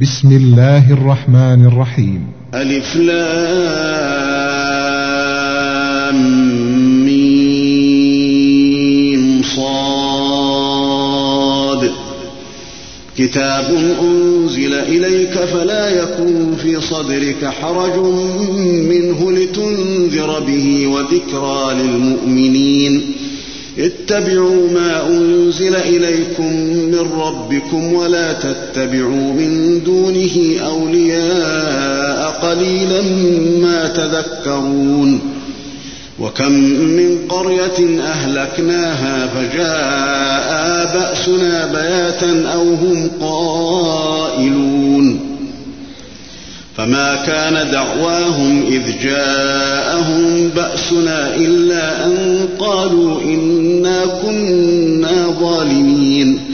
بسم الله الرحمن الرحيم. ألف لام ميم صاد. كتاب أنزل إليك فلا يكن في صدرك حرج منه لتنذر به وذكرى للمؤمنين. اتبعوا ما أنزل إليكم من ربكم ولا تتبعوا من دونه أولياء قليلا ما تذكرون وكم من قرية أهلكناها فجاء بأسنا بياتا أو هم قائلون فما كان دعواهم إذ جاءهم بأسنا إلا أن قالوا إنا كنا ظالمين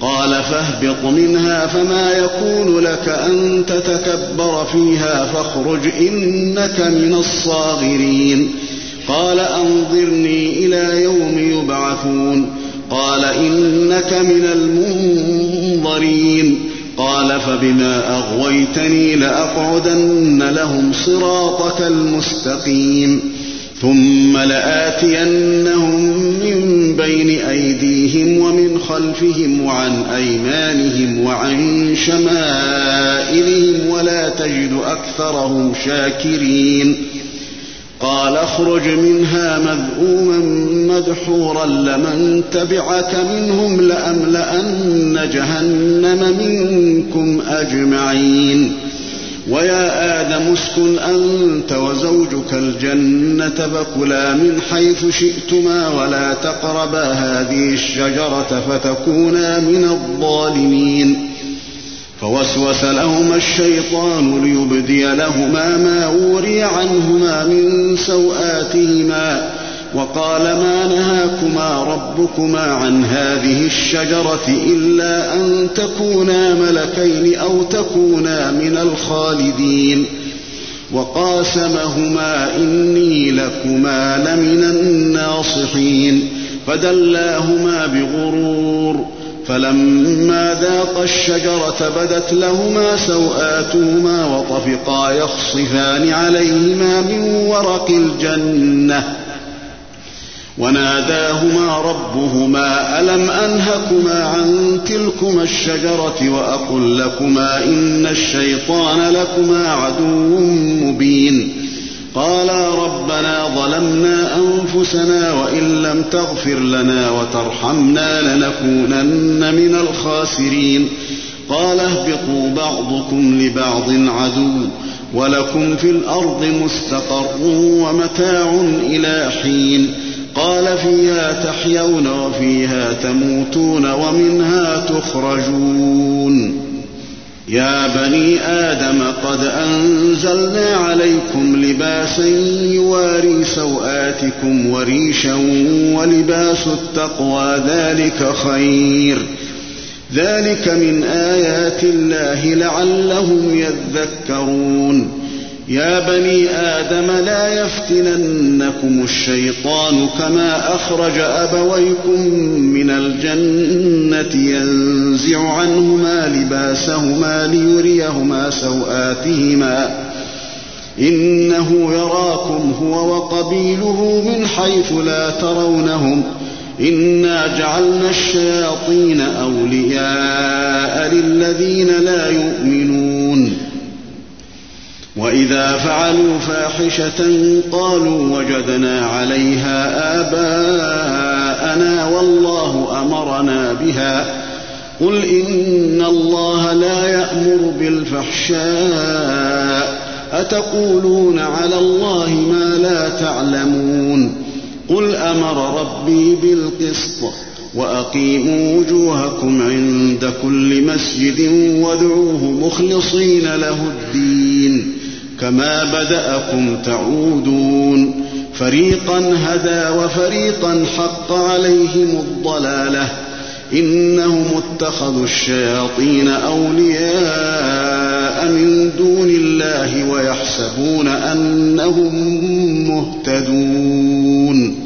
قال فاهبط منها فما يكون لك أن تتكبر فيها فاخرج إنك من الصاغرين. قال أنظرني إلى يوم يبعثون. قال إنك من المنظرين. قال فبما أغويتني لأقعدن لهم صراطك المستقيم. ثم لآتينهم من بين أيديهم ومن خلفهم وعن أيمانهم وعن شمائلهم ولا تجد أكثرهم شاكرين. قال اخرج منها مذءوما مدحورا لمن تبعك منهم لأملأن جهنم منكم أجمعين. ويا آدم اسكن أنت وزوجك الجنة فكلا من حيث شئتما ولا تقربا هذه الشجرة فتكونا من الظالمين. فوسوس لهما الشيطان ليبدي لهما ما وري عنهما من سوآتهما. وقال ما نهاكما ربكما عن هذه الشجرة إلا أن تكونا ملكين أو تكونا من الخالدين. وقاسمهما إني لكما لمن الناصحين. فدلاهما بغرور. فلما ذاقا الشجرة بدت لهما سوآتهما وطفقا يخصفان عليهما من ورق الجنة. وناداهما ربهما ألم أنهكما عن تلكما الشجرة وأقل لكما إن الشيطان لكما عدو مبين؟ قالا ربنا ظلمنا أنفسنا وإن لم تغفر لنا وترحمنا لنكونن من الخاسرين. قال اهبطوا بعضكم لبعض عدو ولكم في الأرض مستقر ومتاع إلى حين. قال فيها تحيون وفيها تموتون ومنها تخرجون. يا بني آدم قد أنزلنا عليكم لباسا يواري سوآتكم وريشا ولباس التقوى ذلك خير. ذلك من آيات الله لعلهم يذكرون. يا بني آدم لا يفتننكم الشيطان كما أخرج أبويكم من الجنة ينزع عنهما لباسهما ليريهما سوآتهما. إنه يراكم هو وقبيله من حيث لا ترونهم. إنا جعلنا الشياطين أولياء للذين لا يؤمنون. وإذا فعلوا فاحشة قالوا وجدنا عليها آباءنا والله أمرنا بها. قل إن الله لا يأمر بالفحشاء. أتقولون على الله ما لا تعلمون. قل أمر ربي بالقسط وأقيموا وجوهكم عند كل مسجد وادعوه مخلصين له الدين. كما بدأكم تعودون. فريقا هدى وفريقا حق عليهم الضلالة. إنهم اتخذوا الشياطين أولياء من دون الله ويحسبون أنهم مهتدون.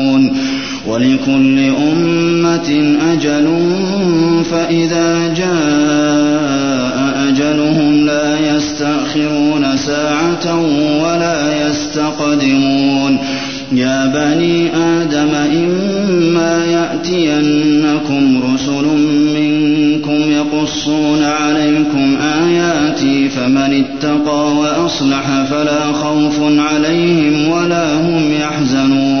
ولكل أمة أجل فإذا جاء أجلهم لا يستأخرون ساعة ولا يستقدمون. يا بني آدم إما يأتينكم رسل منكم يقصون عليكم آياتي فمن اتقى وأصلح فلا خوف عليهم ولا هم يحزنون.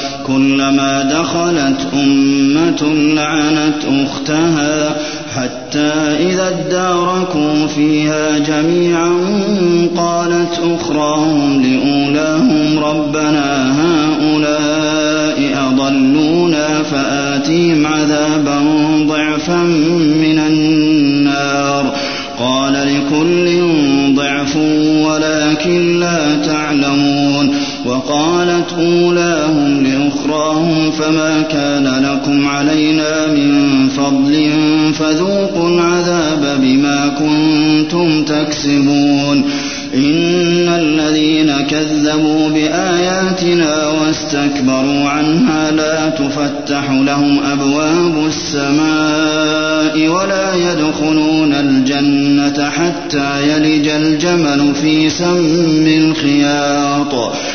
كلما دخلت أمة لعنت أختها حتى إذا اداركوا فيها جميعا قالت أخراهم لأولاهم ربنا هؤلاء أضلونا فآتيهم عذابا ضعفا من النار. قال لكل ضعف ولكن لا تعلمون. وقالت أولاهم فما كان لكم علينا من فضل فذوقوا العذاب بما كنتم تكسبون. إن الذين كذبوا بآياتنا واستكبروا عنها لا تفتح لهم أبواب السماء ولا يدخلون الجنة حتى يلج الجمل في سم الخياط.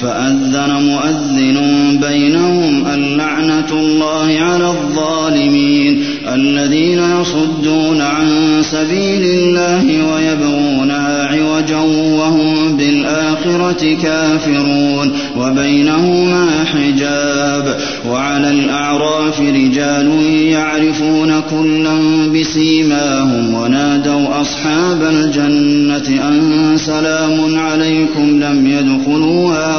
فأذن مؤذن بينهم اللعنة الله على الظالمين الذين يصدون عن سبيل الله ويبغونها عوجا وهم بالآخرة كافرون وبينهما حجاب وعلى الأعراف رجال يعرفون كلا بسيماهم ونادوا أصحاب الجنة أن سلام عليكم لم يدخلوها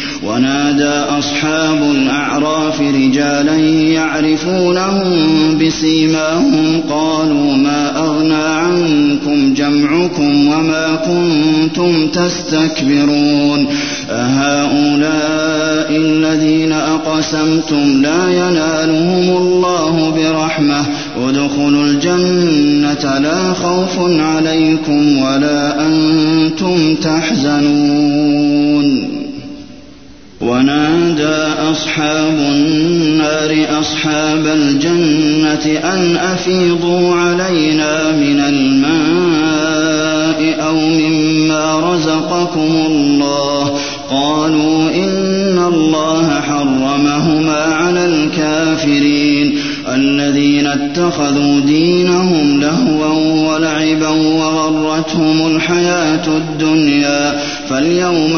ونادى أصحاب الأعراف رجالا يعرفونهم بسيماهم قالوا ما أغنى عنكم جمعكم وما كنتم تستكبرون أهؤلاء الذين أقسمتم لا ينالهم الله برحمة ادخلوا الجنة لا خوف عليكم ولا أنتم تحزنون أصحاب النار أصحاب الجنة أن أفيضوا علينا من الماء أو مما رزقكم الله. قالوا إن الله حرمهما على الكافرين. الذين اتخذوا دينهم لهوا ولعبا وغرتهم الحياة الدنيا. فاليوم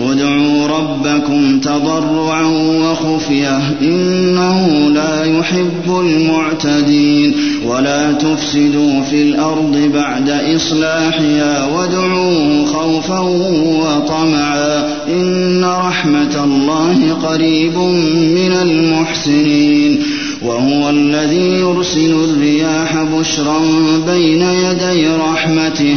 ادعوا ربكم تضرعا وخفية إنه لا يحب المعتدين ولا تفسدوا في الأرض بعد إصلاحها وادعوه خوفا وطمعا إن رحمة الله قريب من المحسنين وهو الذي يرسل الرياح بشرا بين يدي رحمته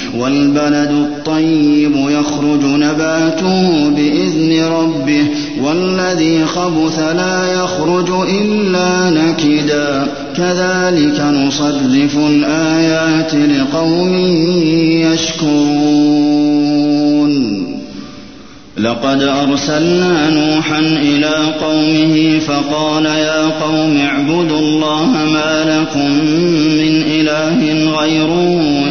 والبلد الطيب يخرج نباته بإذن ربه والذي خبث لا يخرج إلا نكدا. كذلك نصرف الآيات لقوم يشكرون. لقد أرسلنا نوحا إلى قومه فقال يا قوم اعبدوا الله ما لكم من إله غيره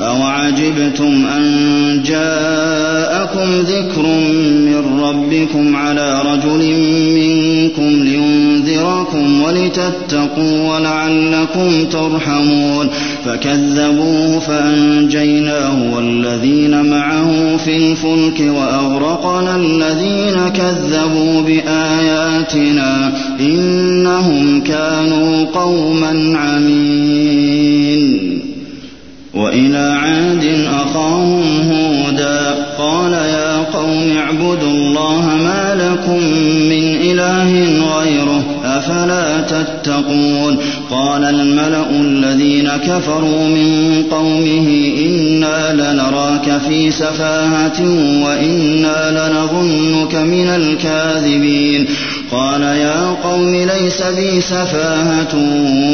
أوعجبتم أن جاءكم ذكر من ربكم على رجل منكم لينذركم ولتتقوا ولعلكم ترحمون فكذبوه فأنجيناه والذين معه في الفلك وأغرقنا الذين كذبوا بآياتنا إنهم كانوا قوما عمين وإلى عاد أخاهم هودا. قال يا قوم اعبدوا الله ما لكم من إله غيره أفلا تتقون؟ قال الملأ الذين كفروا من قومه إنا لنراك في سفاهة وإنا لنظنك من الكاذبين. قال يا قوم ليس بي سفاهة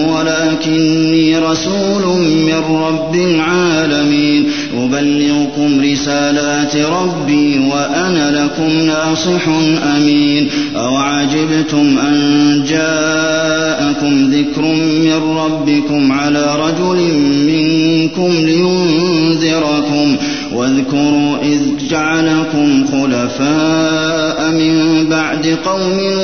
ولكني رسول من رب العالمين. أبلغكم رسالات ربي وأنا لكم ناصح أمين. أوعجبتم أن جاءكم ذكر من ربكم على رجل منكم لينذركم. واذكروا إذ جعلكم خلفاء من بعد قوم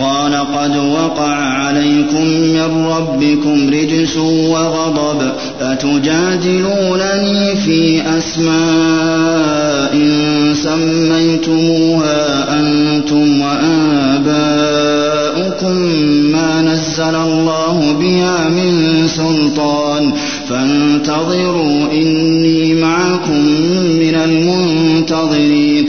قال قد وقع عليكم من ربكم رجس وغضب أتجادلونني في أسماء سميتموها أنتم وآباؤكم ما نزل الله بها من سلطان فانتظروا إني معكم من المنتظرين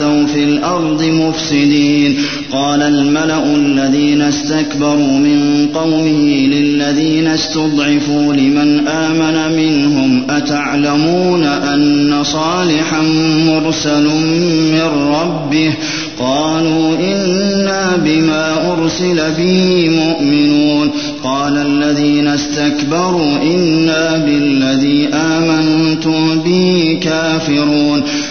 ولا تعثوا في الأرض مفسدين قال الملأ الذين استكبروا من قومه للذين استضعفوا لمن آمن منهم أتعلمون أن صالحا مرسل من ربه قالوا إنا بما أرسل به مؤمنون قال الذين استكبروا إنا بالذي آمنتم به كافرون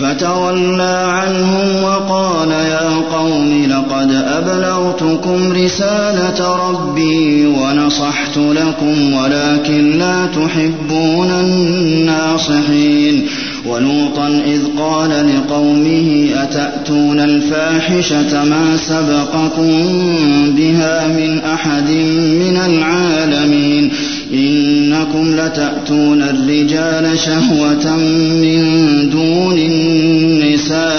فتولى عنهم وقال يا قوم لقد أبلغتكم رسالة ربي ونصحت لكم ولكن لا تحبون الناصحين ولوطا إذ قال لقومه أتأتون الفاحشة ما سبقكم بها من أحد من العالمين إنكم لتأتون الرجال شهوة من دون النساء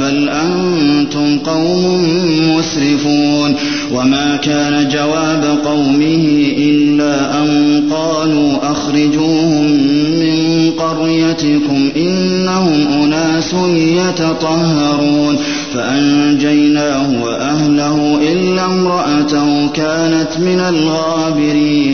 بل أنتم قوم مسرفون. وما كان جواب قومه إلا أن قالوا أخرجوهم من قريتكم إنهم أناس يتطهرون. فأنجيناه وأهله إلا امرأته كانت من الغابرين.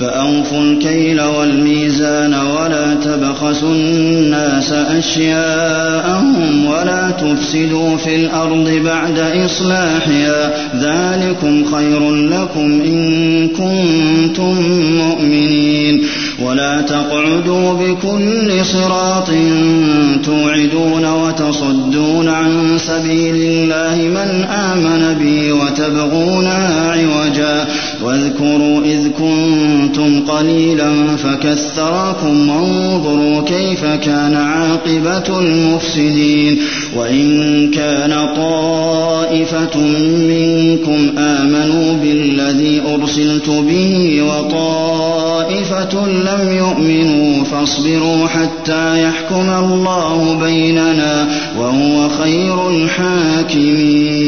فأوفوا الكيل والميزان ولا تبخسوا الناس أشياءهم ولا تفسدوا في الأرض بعد إصلاحها ذلكم خير لكم إن كنتم مؤمنين. ولا تقعدوا بكل صراط توعدون وتصدون عن سبيل الله من آمن بي وتبغونها عوجا. واذكروا إذ كنتم قليلا فكثركم وانظروا كيف كان عاقبة المفسدين وإن كان طائفة منكم آمنوا بالذي أرسلت به وطائفة لم يؤمنوا فاصبروا حتى يحكم الله بيننا وهو خير الحاكمين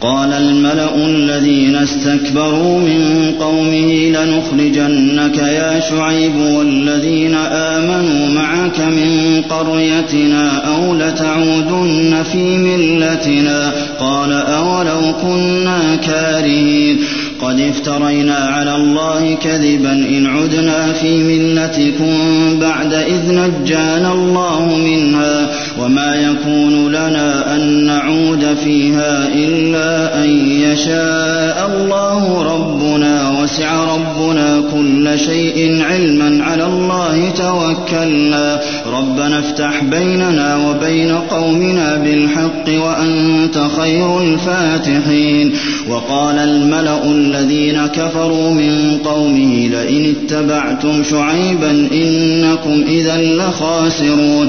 قال الملأ الذين استكبروا من قومه لنخرجنك يا شعيب والذين آمنوا معك من قريتنا أو لتعودن في ملتنا قال أولو كنا كارهين قد افترينا على الله كذبا إن عدنا في ملتكم بعد إذ نجانا الله منها وما يكون لنا أن نعود فيها إلا أن يشاء الله ربنا وسع ربنا كل شيء علما على الله توكلنا. ربنا افتح بيننا وبين قومنا بالحق وأنت خير الفاتحين. وقال الملأ الذين كفروا من قومه لئن اتبعتم شعيبا إنكم إذا لخاسرون.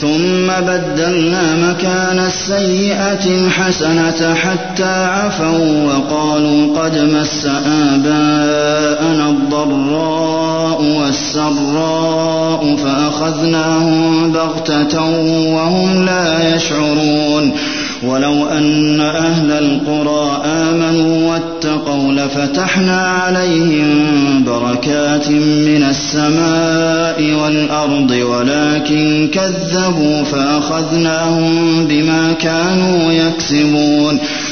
ثم بدلنا مكان السيئة الحسنة حتى عفوا وقالوا قد مس آباءنا الضراء والسراء فأخذناهم بغتة وهم لا يشعرون. ولو أن أهل القرى آمنوا لفتحنا عليهم بركات من السماء والأرض ولكن كذبوا فأخذناهم بما كانوا يكسبون.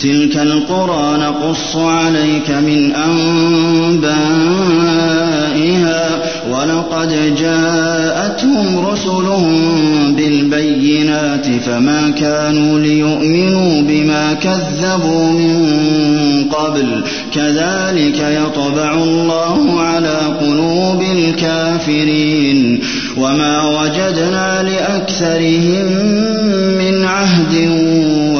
تلك القرى نقص عليك من أنبائها ولقد جاءتهم رسلهم بالبينات فما كانوا ليؤمنوا بما كذبوا من قبل. كذلك يطبع الله على قلوب الكافرين. وما وجدنا لأكثرهم من عهد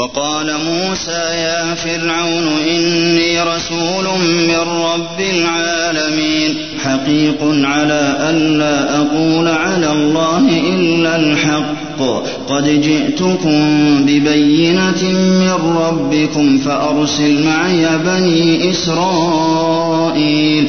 وقال موسى يا فرعون إني رسول من رب العالمين حقيق على ألا أقول على الله إلا الحق. قد جئتكم ببينة من ربكم فأرسل معي بني إسرائيل.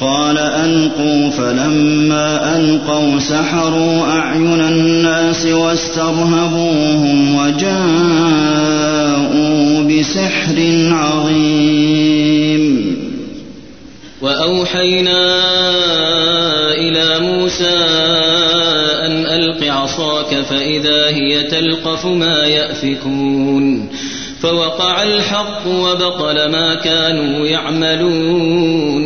قال ألقوا فلما ألقوا سحروا أعين الناس واسترهبوهم وجاءوا بسحر عظيم. وأوحينا إلى موسى أن ألق عصاك فإذا هي تلقف ما يأفكون. فوقع الحق وبطل ما كانوا يعملون.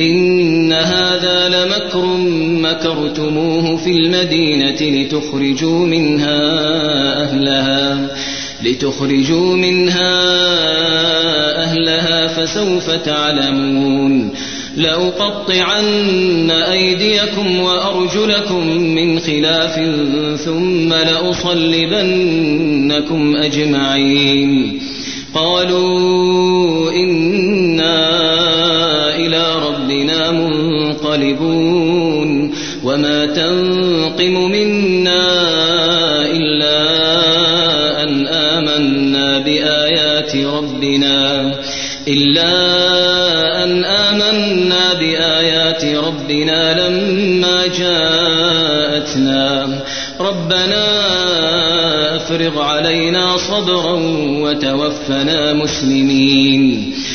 إن هذا لمكر مكرتموه في المدينة لتخرجوا منها أهلها لتخرجوا منها أهلها فسوف تعلمون. لأقطعن أيديكم وأرجلكم من خلاف ثم لأصلبنكم أجمعين. قالوا إنا منقلبون وما تنقم منا إلا أن آمنا بآيات ربنا إلا أن آمنا بآيات ربنا لما جاءتنا. ربنا أفرغ علينا صبرا وتوفنا مسلمين.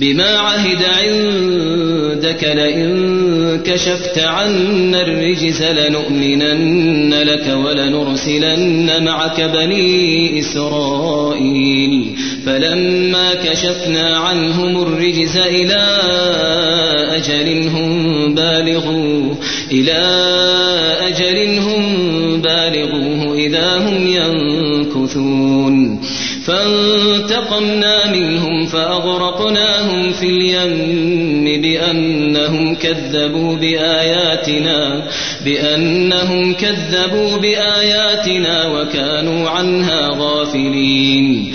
بما عهد عندك لئن كشفت عنا الرجز لنؤمنن لك ولنرسلن معك بني إسرائيل فلما كشفنا عنهم الرجز إلى أجل هم بالغوه إلى أجل هم بالغوه إذا هم ينكثون فانتقمنا منهم فأغرقناهم في اليم بأنهم كذبوا بآياتنا بأنهم كذبوا بآياتنا وكانوا عنها غافلين.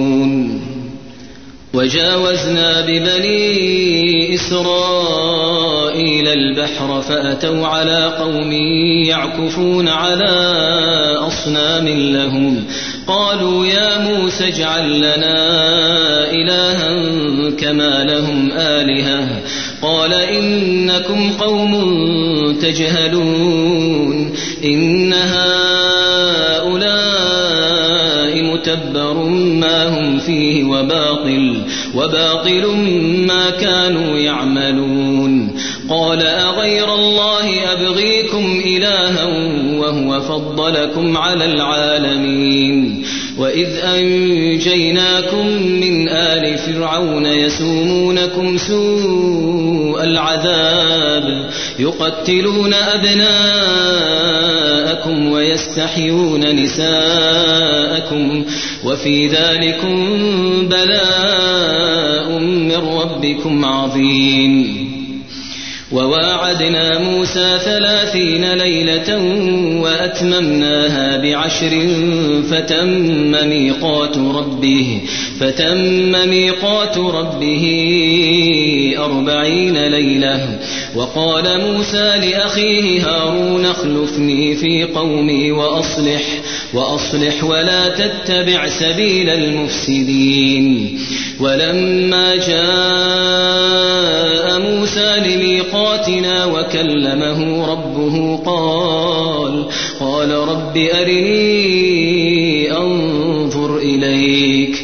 وجاوزنا ببني إسرائيل البحر فأتوا على قوم يعكفون على أصنام لهم. قالوا يا موسى اجعل لنا إلها كما لهم آلهة. قال إنكم قوم تجهلون. إن هؤلاء متبر ما هم فيه وباطل. وباطل ما كانوا يعملون. قال أغير الله أبغيكم إلها وهو فضلكم على العالمين. وإذ أنجيناكم من آل فرعون يسومونكم سوء العذاب. يقتلون أبناءكم ويستحيون نساءكم وفي ذلكم بلاء من ربكم عظيم. وواعدنا موسى ثلاثين ليلة وأتممناها بعشر فتم ميقات ربه فتم ميقات ربه أربعين ليلة وقال موسى لأخيه هارون اخلفني في قومي وأصلح وأصلح ولا تتبع سبيل المفسدين. ولما جاء موسى لميقاتنا وكلمه ربه قال قال رب أرني أنظر إليك.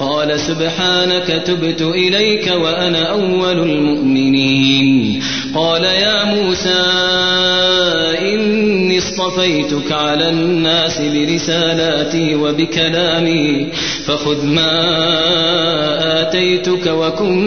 قال سبحانك تبت إليك وأنا أول المؤمنين. قال يا موسى إني اصطفيتك على الناس برسالاتي وبكلامي فخذ ما آتيتك وكن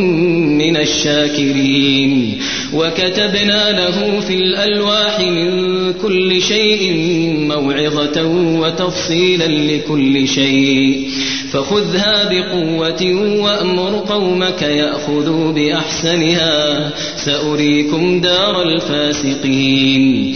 من الشاكرين. وكتبنا له في الألواح من كل شيء موعظة وتفصيلا لكل شيء. فخذها بقوة وأمر قومك يأخذوا بأحسنها. سأريكم دار الفاسقين.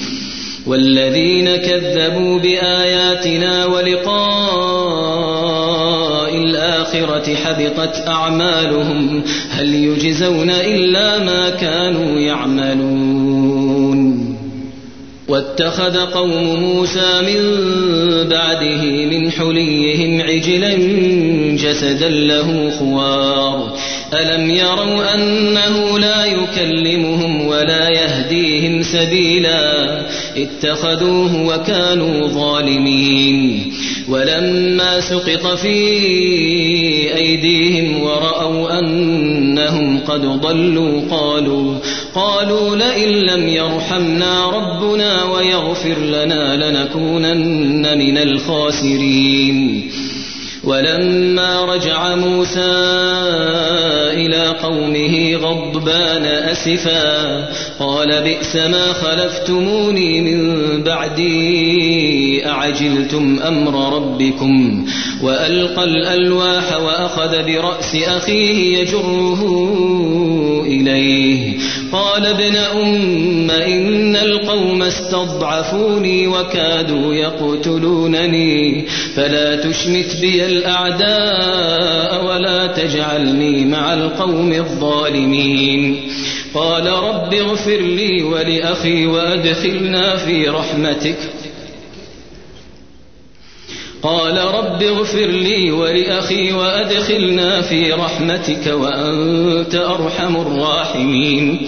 والذين كذبوا بآياتنا ولقاء الآخرة حبطت أعمالهم هل يجزون إلا ما كانوا يعملون. واتخذ قوم موسى من بعده من حليهم عجلا جسدا له خوار. ألم يروا أنه لا يكلمهم ولا يهديهم سبيلا؟ اتخذوه وكانوا ظالمين. ولما سقط في أيديهم ورأوا أنهم قد ضلوا قالوا قالوا لئن لم يرحمنا ربنا ويغفر لنا لنكونن من الخاسرين. ولما رجع موسى إلى قومه غضبان أسفا قال بئس ما خلفتموني من بعدي أعجلتم أمر ربكم؟ وألقى الألواح وأخذ برأس أخيه يجره إليه. قال ابن أم إن القوم استضعفوني وكادوا يقتلونني فلا تشمت بي الأعداء ولا تجعلني مع القوم الظالمين. قال رب اغفر لي ولأخي وأدخلنا في رحمتك. قال رب اغفر لي ولأخي وأدخلنا في رحمتك وأنت أرحم الراحمين.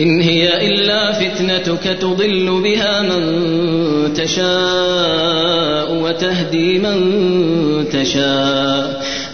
إن هي إلا فتنتك تضل بها من تشاء وتهدي من تشاء.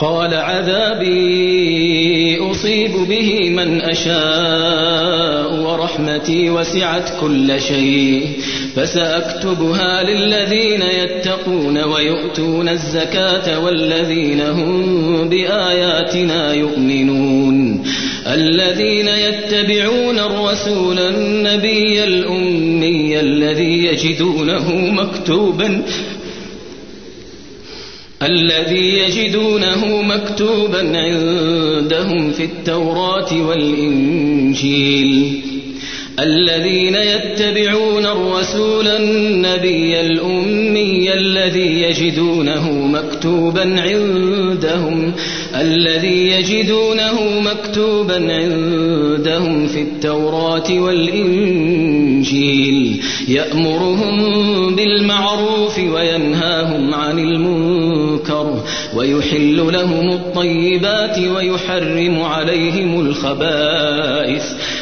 قال عذابي أصيب به من أشاء ورحمتي وسعت كل شيء فسأكتبها للذين يتقون ويؤتون الزكاة والذين هم بآياتنا يؤمنون الذين يتبعون الرسول النبي الأمي الذي يجدونه مكتوبا الذي يجدونه مكتوبا عندهم في التوراة والإنجيل. الذين يتبعون الرسول النبي الأمي الذي يجدونه مكتوبا عندهم الذي يجدونه مكتوبا عندهم في التوراة والإنجيل. يأمرهم بالمعروف وينهاهم عن المنكر ويحل لهم الطيبات ويحرم عليهم الخبائث.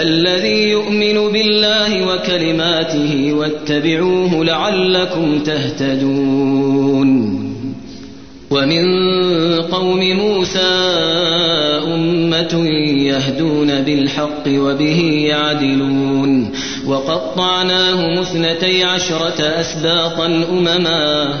الذي يؤمن بالله وكلماته واتبعوه لعلكم تهتدون. ومن قوم موسى أمة يهدون بالحق وبه يعدلون. وقطعناهم اثنتي عشرة أسباطا أمما.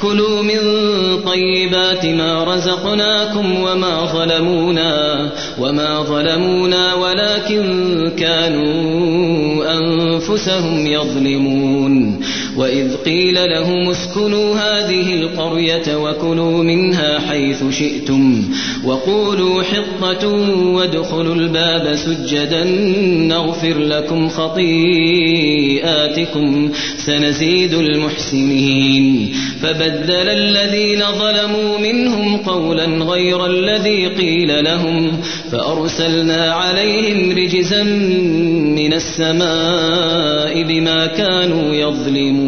كلوا من طيبات ما رزقناكم وما ظلمونا وما ظلمونا ولكن كانوا أنفسهم يظلمون وإذ قيل لهم اسكنوا هذه القرية وكلوا منها حيث شئتم وقولوا حطة وادخلوا الباب سجدا نغفر لكم خطيئاتكم سنزيد المحسنين فبدل الذين ظلموا منهم قولا غير الذي قيل لهم فأرسلنا عليهم رجزا من السماء بما كانوا يظلمون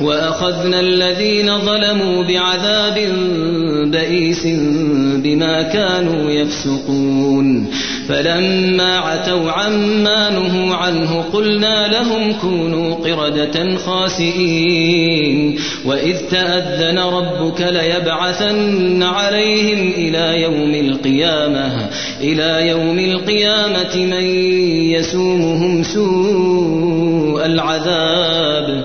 وأخذنا الذين ظلموا بعذاب بئيس بما كانوا يفسقون. فلما عتوا عما نهوا عنه قلنا لهم كونوا قردة خاسئين. وإذ تأذن ربك ليبعثن عليهم إلى يوم القيامة. إلى يوم القيامة من يسومهم سوء العذاب.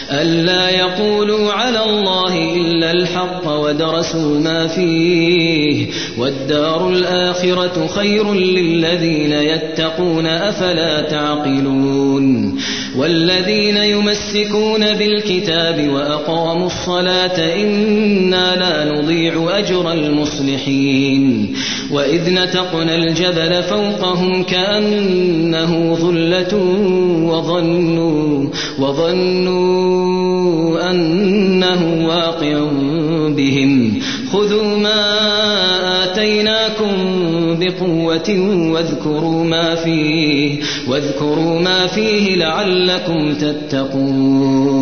ألا يقولوا على الله إلا الحق ودرسوا ما فيه والدار الآخرة خير للذين يتقون أفلا تعقلون والذين يمسكون بالكتاب وأقاموا الصلاة إنا لا نضيع أجر المصلحين وإذ نتقنا الجبل فوقهم كأنه ظلة وظنوا وظنوا أنه واقع بهم. خذوا ما آتيناكم بقوة واذكروا ما فيه واذكروا ما فيه لعلكم تتقون.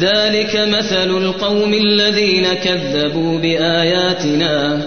ذلك مثل القوم الذين كذبوا بآياتنا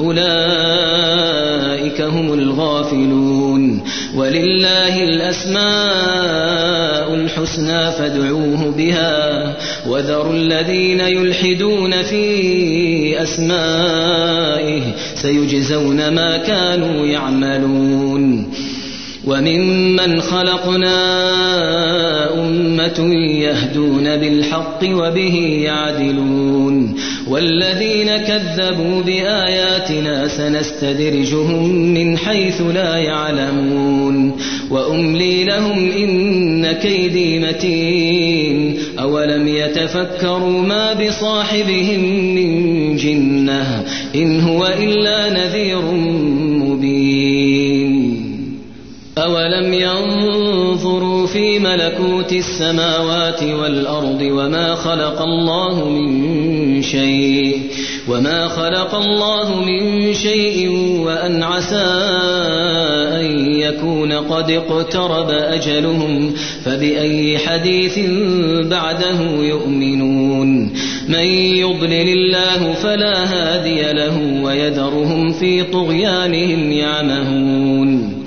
أولئك هم الغافلون ولله الأسماء الحسنى فادعوه بها وذروا الذين يلحدون في أسمائه سيجزون ما كانوا يعملون وممن خلقنا أمة يهدون بالحق وبه يعدلون والذين كذبوا بآياتنا سنستدرجهم من حيث لا يعلمون وأملي لهم إن كيدي متين أولم يتفكروا ما بصاحبهم من جنة إن هو إلا نذير مبين أولم ينظروا في ملكوت السماوات والأرض وما خلق الله من شيء وما خلق الله من شيء وأن عسى أن يكون قد اقترب أجلهم فبأي حديث بعده يؤمنون من يضلل الله فلا هادي له ويذرهم في طغيانهم يعمهون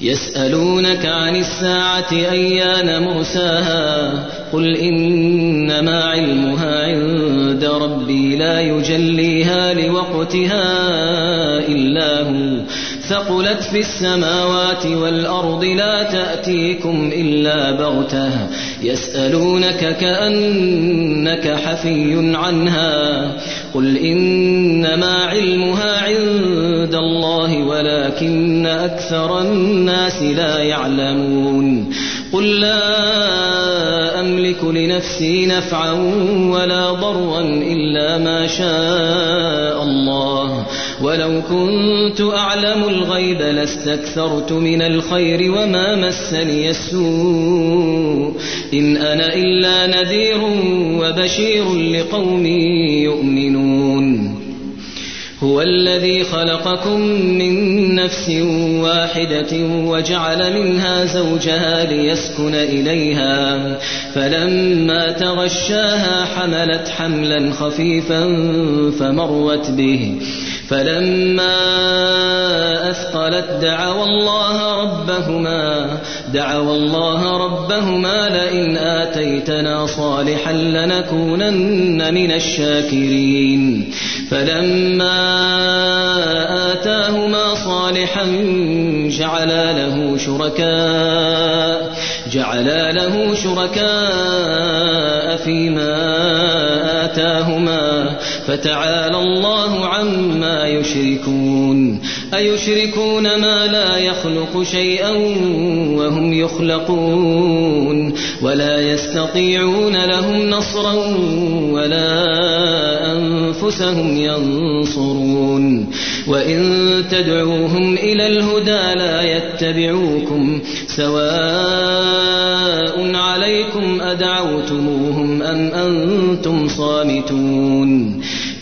يسألونك عن الساعة أيان مرساها قل إنما علمها عند ربي لا يجليها لوقتها إلا هو ثقلت في السماوات والأرض لا تأتيكم إلا بغتة. يسألونك كأنك حفي عنها. قل إنما علمها عند الله ولكن أكثر الناس لا يعلمون. قل لا أملك لنفسي نفعا ولا ضرا إلا ما شاء الله. ولو كنت أعلم الغيب لاستكثرت من الخير وما مسني السوء. إن أنا إلا نذير وبشير لقوم يؤمنون. هو الذي خلقكم من نفس واحدة وجعل منها زوجها ليسكن إليها. فلما تغشاها حملت حملا خفيفا فمرت به. فلما أثقلت دعوا الله ربهما دعوا الله ربهما لئن آتيتنا صالحا لنكونن من الشاكرين. فلما آتاهما صالحا جعلا له شركاء جعلا له شركاء فيما آتاهما فتعالى الله عما يشركون أيشركون ما لا يخلق شيئا وهم يخلقون ولا يستطيعون لهم نصرا ولا أنفسهم ينصرون وإن تدعوهم إلى الهدى لا يتبعوكم سواء عليكم أدعوتموهم أم أنتم صامتون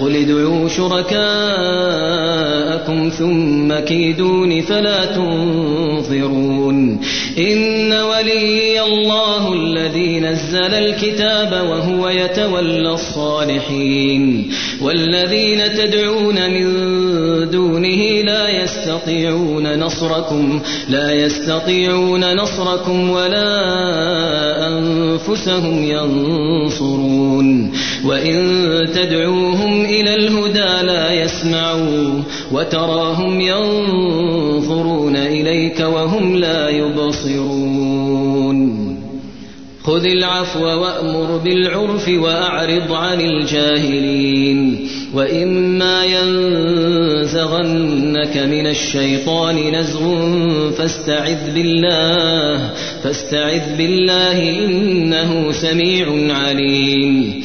قل ادعوا شركاءكم ثم كيدون فلا تنظرون إن ولي الله الذي نزل الكتاب وهو يتولى الصالحين والذين تدعون من دونه لا يستطيعون نصركم لا يستطيعون نصركم ولا أنفسهم ينصرون وإن تدعوهم إلى الهدى لا يسمعوا وتراهم ينظرون إليك وهم لا يبصرون. خذ العفو وأمر بالعرف وأعرض عن الجاهلين. وإما ينزغنك من الشيطان نزغ فاستعذ بالله فاستعذ بالله إنه سميع عليم.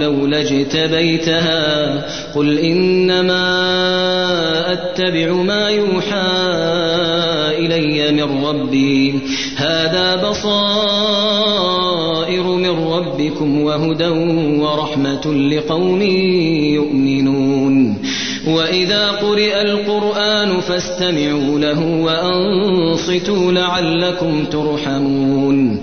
لولا اجتبيتها. قل إنما أتبع ما يوحى إلي من ربي. هذا بصائر من ربكم وهدى ورحمة لقوم يؤمنون. وإذا قرئ القرآن فاستمعوا له وأنصتوا لعلكم ترحمون.